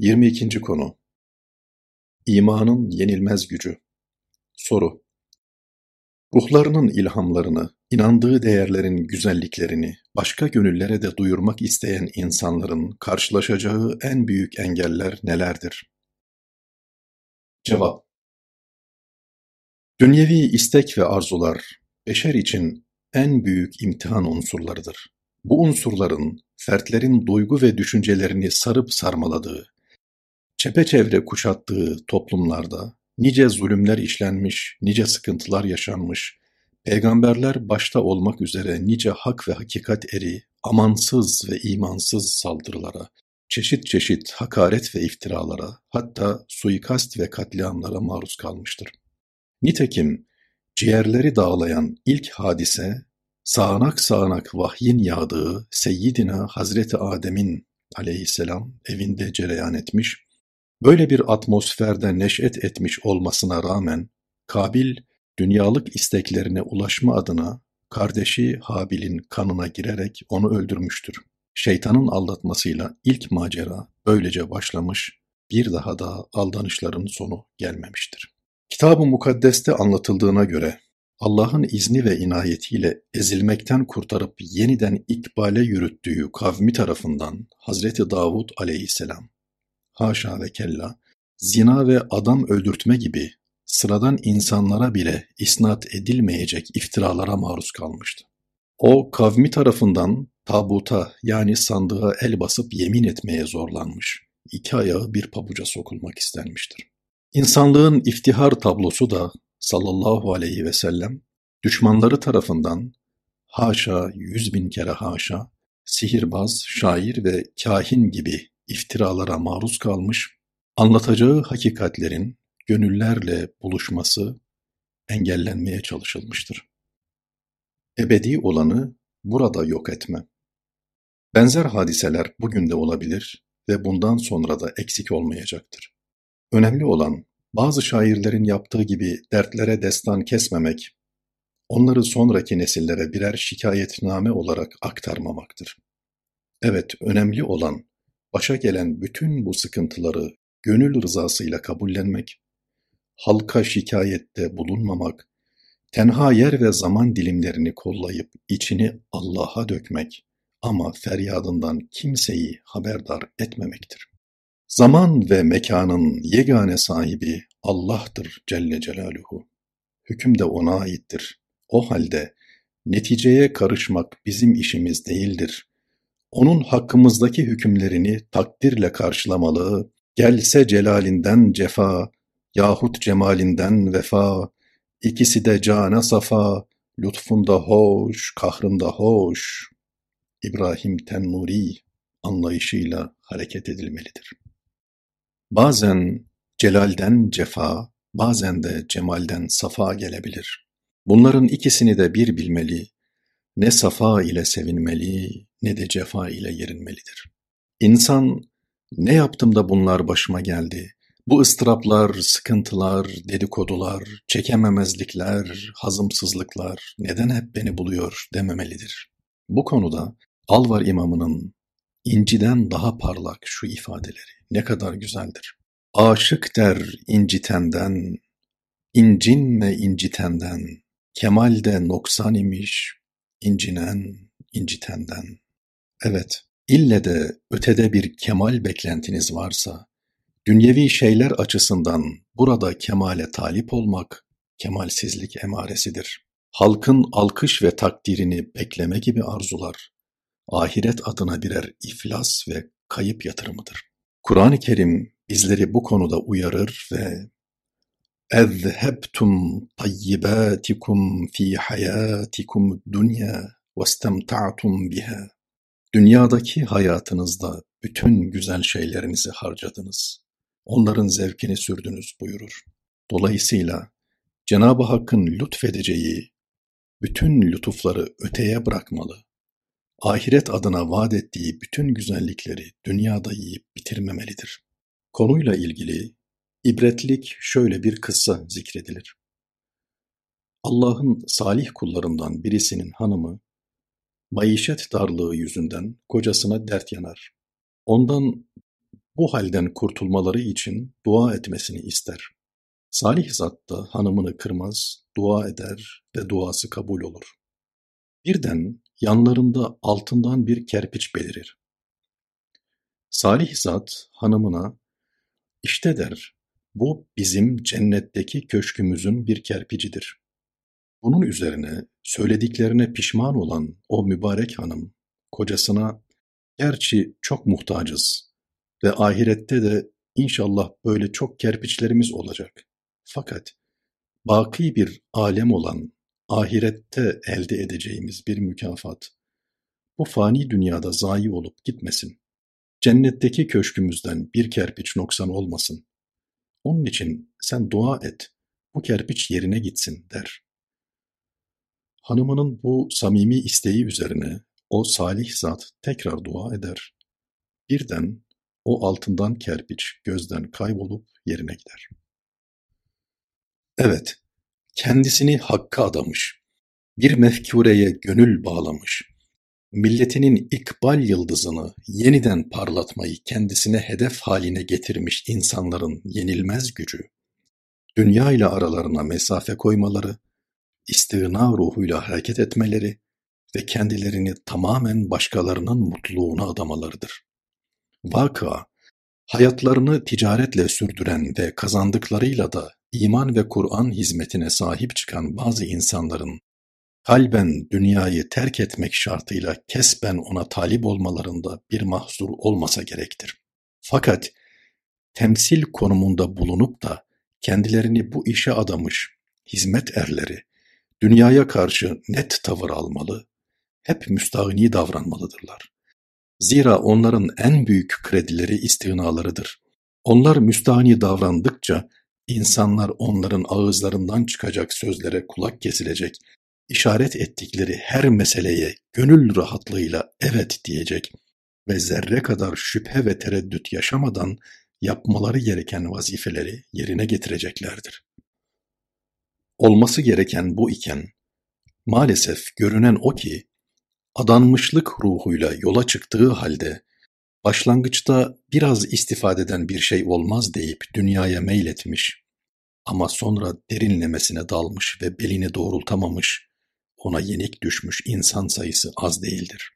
22. konu İmanın yenilmez gücü Soru Ruhlarının ilhamlarını, inandığı değerlerin güzelliklerini başka gönüllere de duyurmak isteyen insanların karşılaşacağı en büyük engeller nelerdir? Cevap Dünyevi istek ve arzular, beşer için en büyük imtihan unsurlarıdır. Bu unsurların, fertlerin duygu ve düşüncelerini sarıp sarmaladığı, çepeçevre kuşattığı toplumlarda nice zulümler işlenmiş, nice sıkıntılar yaşanmış, peygamberler başta olmak üzere nice hak ve hakikat eri, amansız ve imansız saldırılara, çeşit çeşit hakaret ve iftiralara, hatta suikast ve katliamlara maruz kalmıştır. Nitekim ciğerleri dağlayan ilk hadise, sağanak sağanak vahyin yağdığı Seyyidina Hazreti Adem'in aleyhisselam evinde cereyan etmiş Böyle bir atmosferde neş'et etmiş olmasına rağmen Kabil dünyalık isteklerine ulaşma adına kardeşi Habil'in kanına girerek onu öldürmüştür. Şeytanın aldatmasıyla ilk macera böylece başlamış, bir daha da aldanışların sonu gelmemiştir. Kitab-ı Mukaddes'te anlatıldığına göre Allah'ın izni ve inayetiyle ezilmekten kurtarıp yeniden ikbale yürüttüğü kavmi tarafından Hazreti Davud aleyhisselam haşa ve kella, zina ve adam öldürtme gibi sıradan insanlara bile isnat edilmeyecek iftiralara maruz kalmıştı. O kavmi tarafından tabuta yani sandığa el basıp yemin etmeye zorlanmış, iki ayağı bir pabuca sokulmak istenmiştir. İnsanlığın iftihar tablosu da sallallahu aleyhi ve sellem düşmanları tarafından haşa yüz bin kere haşa sihirbaz, şair ve kahin gibi iftiralara maruz kalmış, anlatacağı hakikatlerin gönüllerle buluşması engellenmeye çalışılmıştır. Ebedi olanı burada yok etme. Benzer hadiseler bugün de olabilir ve bundan sonra da eksik olmayacaktır. Önemli olan bazı şairlerin yaptığı gibi dertlere destan kesmemek, onları sonraki nesillere birer şikayetname olarak aktarmamaktır. Evet, önemli olan başa gelen bütün bu sıkıntıları gönül rızasıyla kabullenmek, halka şikayette bulunmamak, tenha yer ve zaman dilimlerini kollayıp içini Allah'a dökmek ama feryadından kimseyi haberdar etmemektir. Zaman ve mekanın yegane sahibi Allah'tır Celle Celaluhu. Hüküm de O'na aittir. O halde neticeye karışmak bizim işimiz değildir. Onun hakkımızdaki hükümlerini takdirle karşılamalı, gelse celalinden cefa, yahut cemalinden vefa, ikisi de cana safa, lütfunda hoş, kahrında hoş. İbrahim Tennuri anlayışıyla hareket edilmelidir. Bazen celalden cefa, bazen de cemalden safa gelebilir. Bunların ikisini de bir bilmeli, ne safa ile sevinmeli, ne de cefa ile yerinmelidir. İnsan, ne yaptım da bunlar başıma geldi, bu ıstıraplar, sıkıntılar, dedikodular, çekememezlikler, hazımsızlıklar neden hep beni buluyor dememelidir. Bu konuda Alvar imamının inciden daha parlak şu ifadeleri ne kadar güzeldir. Aşık der incitenden, incinme incitenden, kemalde noksan imiş, incinen, incitenden. Evet, ille de ötede bir kemal beklentiniz varsa, dünyevi şeyler açısından burada kemale talip olmak, kemalsizlik emaresidir. Halkın alkış ve takdirini bekleme gibi arzular, ahiret adına birer iflas ve kayıp yatırımıdır. Kur'an-ı Kerim bizleri bu konuda uyarır ve اَذْهَبْتُمْ طَيِّبَاتِكُمْ ف۪ي حَيَاتِكُمُ الدُّنْيَا وَاسْتَمْتَعْتُمْ بِهَا Dünyadaki hayatınızda bütün güzel şeylerinizi harcadınız. Onların zevkini sürdünüz buyurur. Dolayısıyla Cenab-ı Hakk'ın lütfedeceği bütün lütufları öteye bırakmalı. Ahiret adına vaat ettiği bütün güzellikleri dünyada yiyip bitirmemelidir. Konuyla ilgili ibretlik şöyle bir kıssa zikredilir. Allah'ın salih kullarından birisinin hanımı Maişet darlığı yüzünden kocasına dert yanar. Ondan bu halden kurtulmaları için dua etmesini ister. Salih zat da hanımını kırmaz, dua eder ve duası kabul olur. Birden yanlarında altından bir kerpiç belirir. Salih zat hanımına, işte der, bu bizim cennetteki köşkümüzün bir kerpicidir. Bunun üzerine söylediklerine pişman olan o mübarek hanım kocasına gerçi çok muhtacız ve ahirette de inşallah böyle çok kerpiçlerimiz olacak. Fakat baki bir alem olan ahirette elde edeceğimiz bir mükafat bu fani dünyada zayi olup gitmesin. Cennetteki köşkümüzden bir kerpiç noksan olmasın. Onun için sen dua et, bu kerpiç yerine gitsin der. Hanımının bu samimi isteği üzerine o salih zat tekrar dua eder. Birden o altından kerpiç gözden kaybolup yerine gider. Evet, kendisini hakka adamış, bir mefkureye gönül bağlamış, milletinin ikbal yıldızını yeniden parlatmayı kendisine hedef haline getirmiş insanların yenilmez gücü, dünya ile aralarına mesafe koymaları, istigna ruhuyla hareket etmeleri ve kendilerini tamamen başkalarının mutluluğuna adamalarıdır. Vaka, hayatlarını ticaretle sürdüren ve kazandıklarıyla da iman ve Kur'an hizmetine sahip çıkan bazı insanların kalben dünyayı terk etmek şartıyla kesben ona talip olmalarında bir mahzur olmasa gerektir. Fakat temsil konumunda bulunup da kendilerini bu işe adamış hizmet erleri dünyaya karşı net tavır almalı, hep müstahni davranmalıdırlar. Zira onların en büyük kredileri istihnalarıdır. Onlar müstahni davrandıkça insanlar onların ağızlarından çıkacak sözlere kulak kesilecek, işaret ettikleri her meseleye gönül rahatlığıyla evet diyecek ve zerre kadar şüphe ve tereddüt yaşamadan yapmaları gereken vazifeleri yerine getireceklerdir. Olması gereken bu iken, maalesef görünen o ki, adanmışlık ruhuyla yola çıktığı halde, başlangıçta biraz istifadeden bir şey olmaz deyip dünyaya meyletmiş, ama sonra derinlemesine dalmış ve belini doğrultamamış, ona yenik düşmüş insan sayısı az değildir.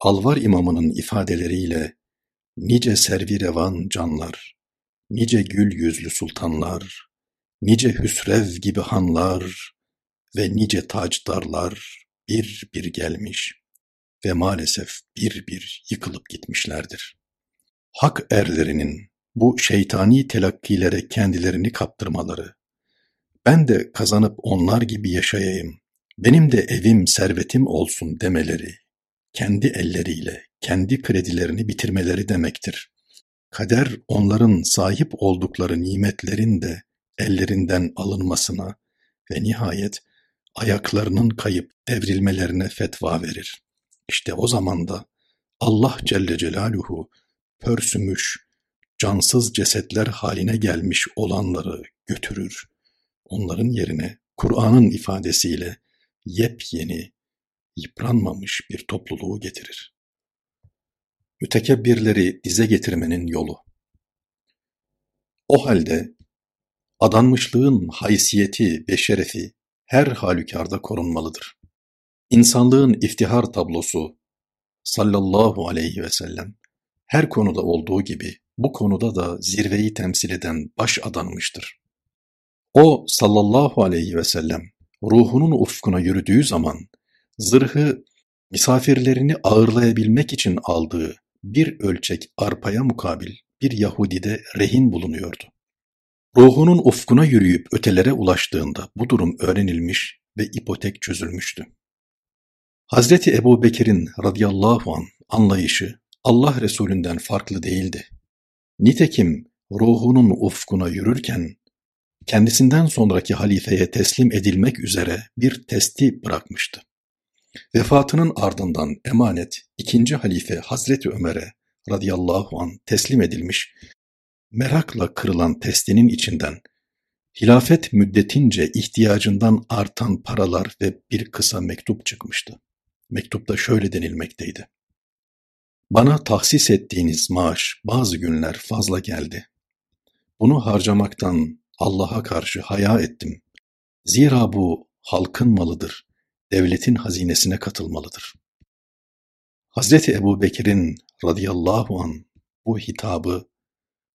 Alvar imamının ifadeleriyle, nice servirevan canlar, nice gül yüzlü sultanlar, Nice Hüsrev gibi hanlar ve nice tacdarlar bir bir gelmiş ve maalesef bir bir yıkılıp gitmişlerdir. Hak erlerinin bu şeytani telakkilere kendilerini kaptırmaları, ben de kazanıp onlar gibi yaşayayım, benim de evim servetim olsun demeleri, kendi elleriyle kendi kredilerini bitirmeleri demektir. Kader onların sahip oldukları nimetlerin de ellerinden alınmasına ve nihayet ayaklarının kayıp devrilmelerine fetva verir. İşte o zaman da Allah Celle Celaluhu pörsümüş, cansız cesetler haline gelmiş olanları götürür. Onların yerine Kur'an'ın ifadesiyle yepyeni, yıpranmamış bir topluluğu getirir. Mütekebbirleri dize getirmenin yolu. O halde Adanmışlığın haysiyeti ve şerefi her halükarda korunmalıdır. İnsanlığın iftihar tablosu sallallahu aleyhi ve sellem her konuda olduğu gibi bu konuda da zirveyi temsil eden baş adanmıştır. O sallallahu aleyhi ve sellem ruhunun ufkuna yürüdüğü zaman zırhı misafirlerini ağırlayabilmek için aldığı bir ölçek arpaya mukabil bir Yahudide rehin bulunuyordu. Ruhunun ufkuna yürüyüp ötelere ulaştığında bu durum öğrenilmiş ve ipotek çözülmüştü. Hazreti Ebu Bekir'in radıyallahu an anlayışı Allah Resulünden farklı değildi. Nitekim ruhunun ufkuna yürürken kendisinden sonraki halifeye teslim edilmek üzere bir testi bırakmıştı. Vefatının ardından emanet ikinci halife Hazreti Ömer'e radıyallahu an teslim edilmiş merakla kırılan testinin içinden hilafet müddetince ihtiyacından artan paralar ve bir kısa mektup çıkmıştı. Mektupta şöyle denilmekteydi. Bana tahsis ettiğiniz maaş bazı günler fazla geldi. Bunu harcamaktan Allah'a karşı haya ettim. Zira bu halkın malıdır, devletin hazinesine katılmalıdır. Hazreti Ebu Bekir'in radıyallahu an bu hitabı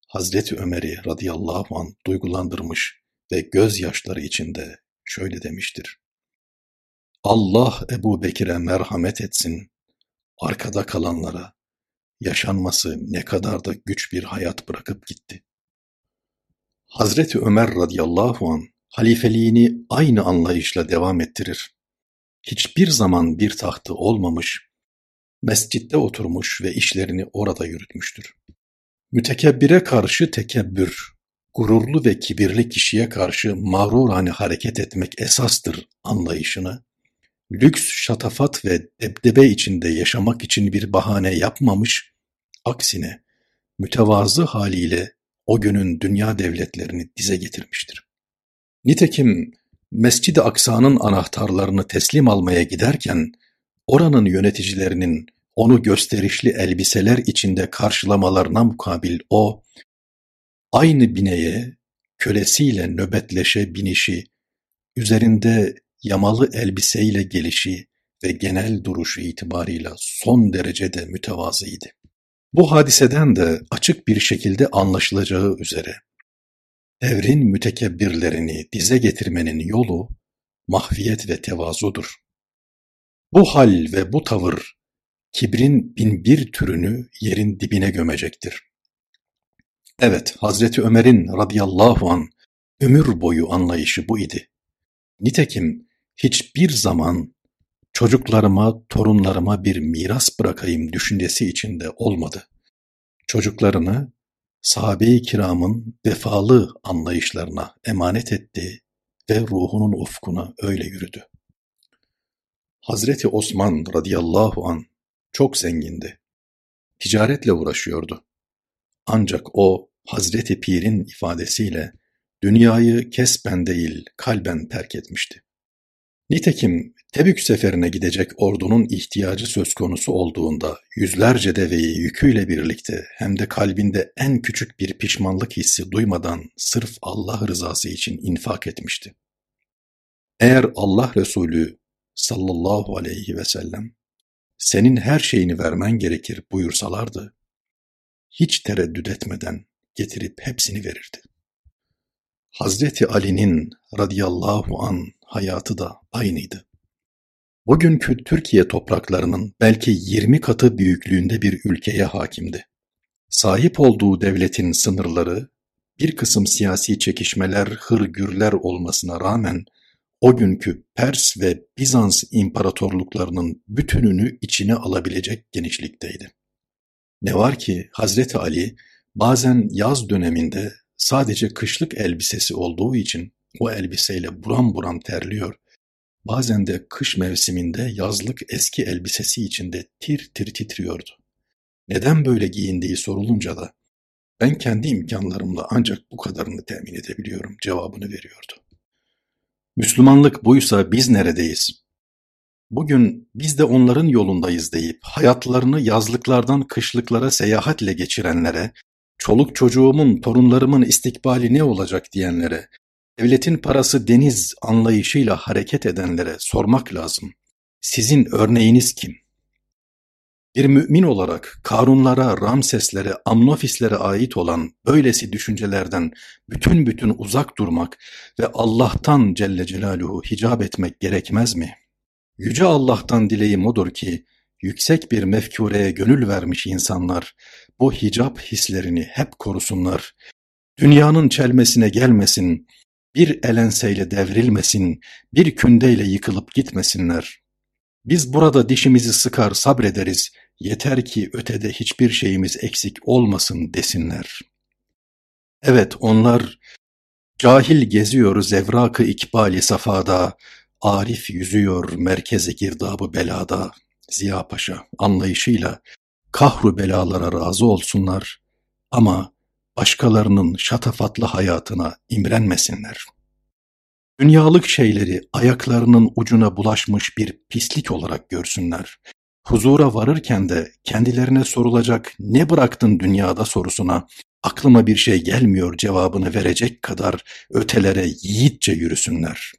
Hazreti Ömer'i radıyallahu an duygulandırmış ve gözyaşları içinde şöyle demiştir. Allah Ebu Bekir'e merhamet etsin, arkada kalanlara, yaşanması ne kadar da güç bir hayat bırakıp gitti. Hazreti Ömer radıyallahu an halifeliğini aynı anlayışla devam ettirir. Hiçbir zaman bir tahtı olmamış, mescitte oturmuş ve işlerini orada yürütmüştür. Mütekebbire karşı tekebbür, gururlu ve kibirli kişiye karşı mağrurane hareket etmek esastır anlayışını, lüks, şatafat ve debdebe içinde yaşamak için bir bahane yapmamış, aksine mütevazı haliyle o günün dünya devletlerini dize getirmiştir. Nitekim Mescid-i Aksa'nın anahtarlarını teslim almaya giderken, oranın yöneticilerinin onu gösterişli elbiseler içinde karşılamalarına mukabil o, aynı bineye kölesiyle nöbetleşe binişi, üzerinde yamalı elbiseyle gelişi ve genel duruşu itibarıyla son derecede mütevazıydı. Bu hadiseden de açık bir şekilde anlaşılacağı üzere, devrin mütekebbirlerini dize getirmenin yolu mahfiyet ve tevazudur. Bu hal ve bu tavır kibrin bin bir türünü yerin dibine gömecektir. Evet, Hazreti Ömer'in radıyallahu an ömür boyu anlayışı bu idi. Nitekim hiçbir zaman çocuklarıma, torunlarıma bir miras bırakayım düşüncesi içinde olmadı. Çocuklarını sahabe-i kiramın vefalı anlayışlarına emanet etti ve ruhunun ufkuna öyle yürüdü. Hazreti Osman radıyallahu an çok zengindi. Ticaretle uğraşıyordu. Ancak o Hazreti Pir'in ifadesiyle dünyayı kesben değil kalben terk etmişti. Nitekim Tebük seferine gidecek ordunun ihtiyacı söz konusu olduğunda yüzlerce deveyi yüküyle birlikte hem de kalbinde en küçük bir pişmanlık hissi duymadan sırf Allah rızası için infak etmişti. Eğer Allah Resulü sallallahu aleyhi ve sellem senin her şeyini vermen gerekir buyursalardı, hiç tereddüt etmeden getirip hepsini verirdi. Hazreti Ali'nin radıyallahu an hayatı da aynıydı. Bugünkü Türkiye topraklarının belki 20 katı büyüklüğünde bir ülkeye hakimdi. Sahip olduğu devletin sınırları bir kısım siyasi çekişmeler, hırgürler olmasına rağmen o günkü Pers ve Bizans imparatorluklarının bütününü içine alabilecek genişlikteydi. Ne var ki Hazreti Ali bazen yaz döneminde sadece kışlık elbisesi olduğu için o elbiseyle buram buram terliyor, bazen de kış mevsiminde yazlık eski elbisesi içinde tir tir titriyordu. Neden böyle giyindiği sorulunca da ben kendi imkanlarımla ancak bu kadarını temin edebiliyorum cevabını veriyordu. Müslümanlık buysa biz neredeyiz? Bugün biz de onların yolundayız deyip hayatlarını yazlıklardan kışlıklara seyahatle geçirenlere, çoluk çocuğumun, torunlarımın istikbali ne olacak diyenlere, devletin parası deniz anlayışıyla hareket edenlere sormak lazım. Sizin örneğiniz kim? Bir mümin olarak Karunlara, Ramseslere, Amnofislere ait olan böylesi düşüncelerden bütün bütün uzak durmak ve Allah'tan Celle Celaluhu hicap etmek gerekmez mi? Yüce Allah'tan dileğim odur ki, yüksek bir mefkureye gönül vermiş insanlar, bu hicap hislerini hep korusunlar. Dünyanın çelmesine gelmesin, bir elenseyle devrilmesin, bir kündeyle yıkılıp gitmesinler. Biz burada dişimizi sıkar sabrederiz, yeter ki ötede hiçbir şeyimiz eksik olmasın desinler. Evet onlar cahil geziyor zevrakı ikbali safada, arif yüzüyor merkeze girdabı belada. Ziya Paşa anlayışıyla kahru belalara razı olsunlar ama başkalarının şatafatlı hayatına imrenmesinler. Dünyalık şeyleri ayaklarının ucuna bulaşmış bir pislik olarak görsünler. Huzura varırken de kendilerine sorulacak ne bıraktın dünyada sorusuna aklıma bir şey gelmiyor cevabını verecek kadar ötelere yiğitçe yürüsünler.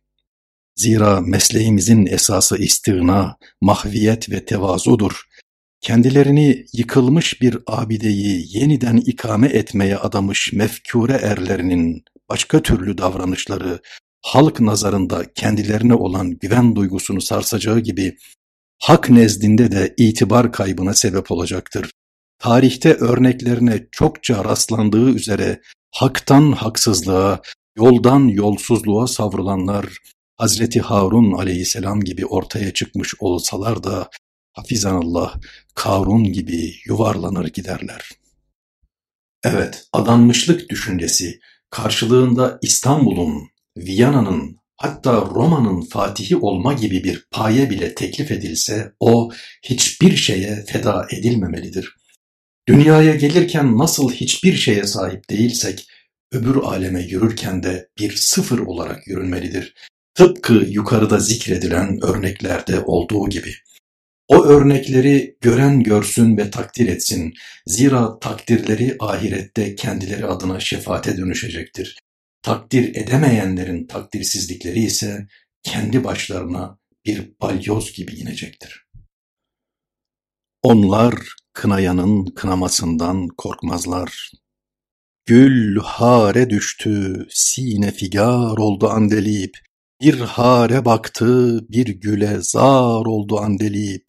Zira mesleğimizin esası istigna, mahviyet ve tevazudur. Kendilerini yıkılmış bir abideyi yeniden ikame etmeye adamış mefkure erlerinin başka türlü davranışları halk nazarında kendilerine olan güven duygusunu sarsacağı gibi hak nezdinde de itibar kaybına sebep olacaktır. Tarihte örneklerine çokça rastlandığı üzere haktan haksızlığa, yoldan yolsuzluğa savrulanlar Hazreti Harun aleyhisselam gibi ortaya çıkmış olsalar da hafizanallah Karun gibi yuvarlanır giderler. Evet, adanmışlık düşüncesi karşılığında İstanbul'un, Viyana'nın, hatta Roma'nın fatihi olma gibi bir paye bile teklif edilse o hiçbir şeye feda edilmemelidir. Dünyaya gelirken nasıl hiçbir şeye sahip değilsek, öbür aleme yürürken de bir sıfır olarak yürünmelidir. Tıpkı yukarıda zikredilen örneklerde olduğu gibi. O örnekleri gören görsün ve takdir etsin. Zira takdirleri ahirette kendileri adına şefaate dönüşecektir. Takdir edemeyenlerin takdirsizlikleri ise kendi başlarına bir balyoz gibi inecektir. Onlar kınayanın kınamasından korkmazlar. Gül hare düştü, sine figar oldu andelip, bir hare baktı, bir güle zar oldu andelip.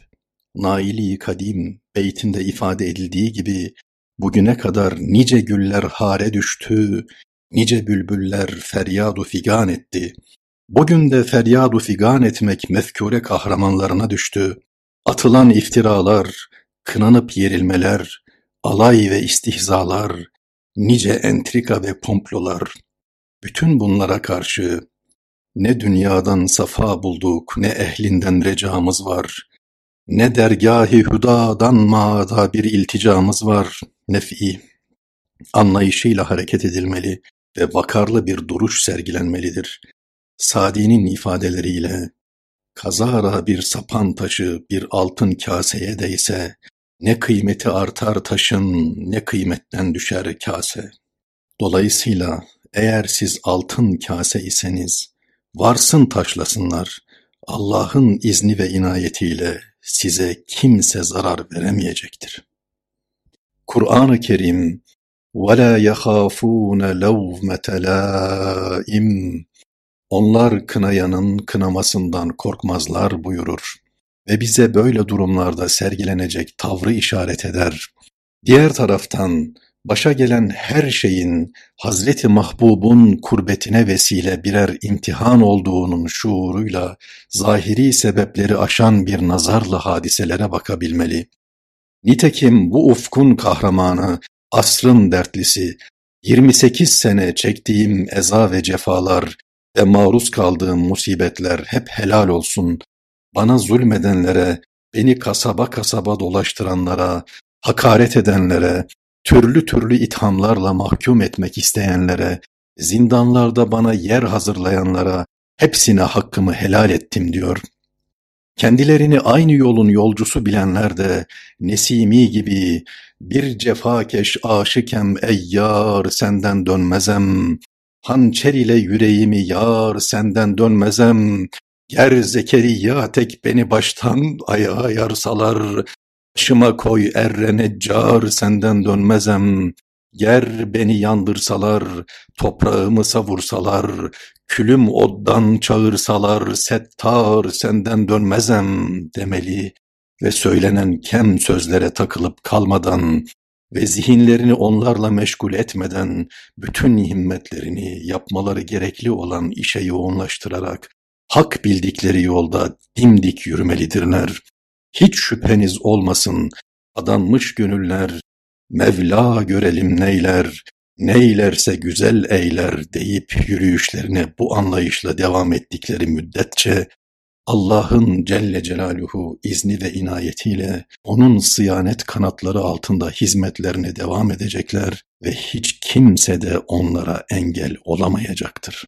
Naili Kadim beytinde ifade edildiği gibi bugüne kadar nice güller hare düştü, nice bülbüller feryadu figan etti. Bugün de feryadu figan etmek mefkure kahramanlarına düştü. Atılan iftiralar, kınanıp yerilmeler, alay ve istihzalar, nice entrika ve komplolar. Bütün bunlara karşı ne dünyadan safa bulduk, ne ehlinden recamız var. Ne dergâhi hüdadan mağda bir ilticamız var. Nef'i, anlayışıyla hareket edilmeli ve vakarlı bir duruş sergilenmelidir. Sadi'nin ifadeleriyle, kazara bir sapan taşı bir altın kaseye değse, ne kıymeti artar taşın, ne kıymetten düşer kase. Dolayısıyla eğer siz altın kase iseniz, varsın taşlasınlar, Allah'ın izni ve inayetiyle size kimse zarar veremeyecektir. Kur'an-ı Kerim وَلَا يَخَافُونَ لَوْمَةَ لَائِمٍ Onlar kınayanın kınamasından korkmazlar buyurur ve bize böyle durumlarda sergilenecek tavrı işaret eder. Diğer taraftan başa gelen her şeyin Hazreti Mahbub'un kurbetine vesile birer imtihan olduğunun şuuruyla zahiri sebepleri aşan bir nazarla hadiselere bakabilmeli. Nitekim bu ufkun kahramanı, asrın dertlisi, 28 sene çektiğim eza ve cefalar ve maruz kaldığım musibetler hep helal olsun. Bana zulmedenlere, beni kasaba kasaba dolaştıranlara, hakaret edenlere, türlü türlü ithamlarla mahkum etmek isteyenlere, zindanlarda bana yer hazırlayanlara hepsine hakkımı helal ettim diyor. Kendilerini aynı yolun yolcusu bilenler de Nesimi gibi bir cefakeş aşıkem ey yar senden dönmezem. Hançer ile yüreğimi yar senden dönmezem. Ger Zekeriya tek beni baştan ayağa yarsalar, Başıma koy erre neccar senden dönmezem. Ger beni yandırsalar, toprağımı savursalar, külüm oddan çağırsalar, settar senden dönmezem demeli ve söylenen kem sözlere takılıp kalmadan ve zihinlerini onlarla meşgul etmeden bütün himmetlerini yapmaları gerekli olan işe yoğunlaştırarak hak bildikleri yolda dimdik yürümelidirler. Hiç şüpheniz olmasın, adanmış gönüller, Mevla görelim neyler, neylerse güzel eyler deyip yürüyüşlerine bu anlayışla devam ettikleri müddetçe, Allah'ın Celle Celaluhu izni ve inayetiyle onun sıyanet kanatları altında hizmetlerine devam edecekler ve hiç kimse de onlara engel olamayacaktır.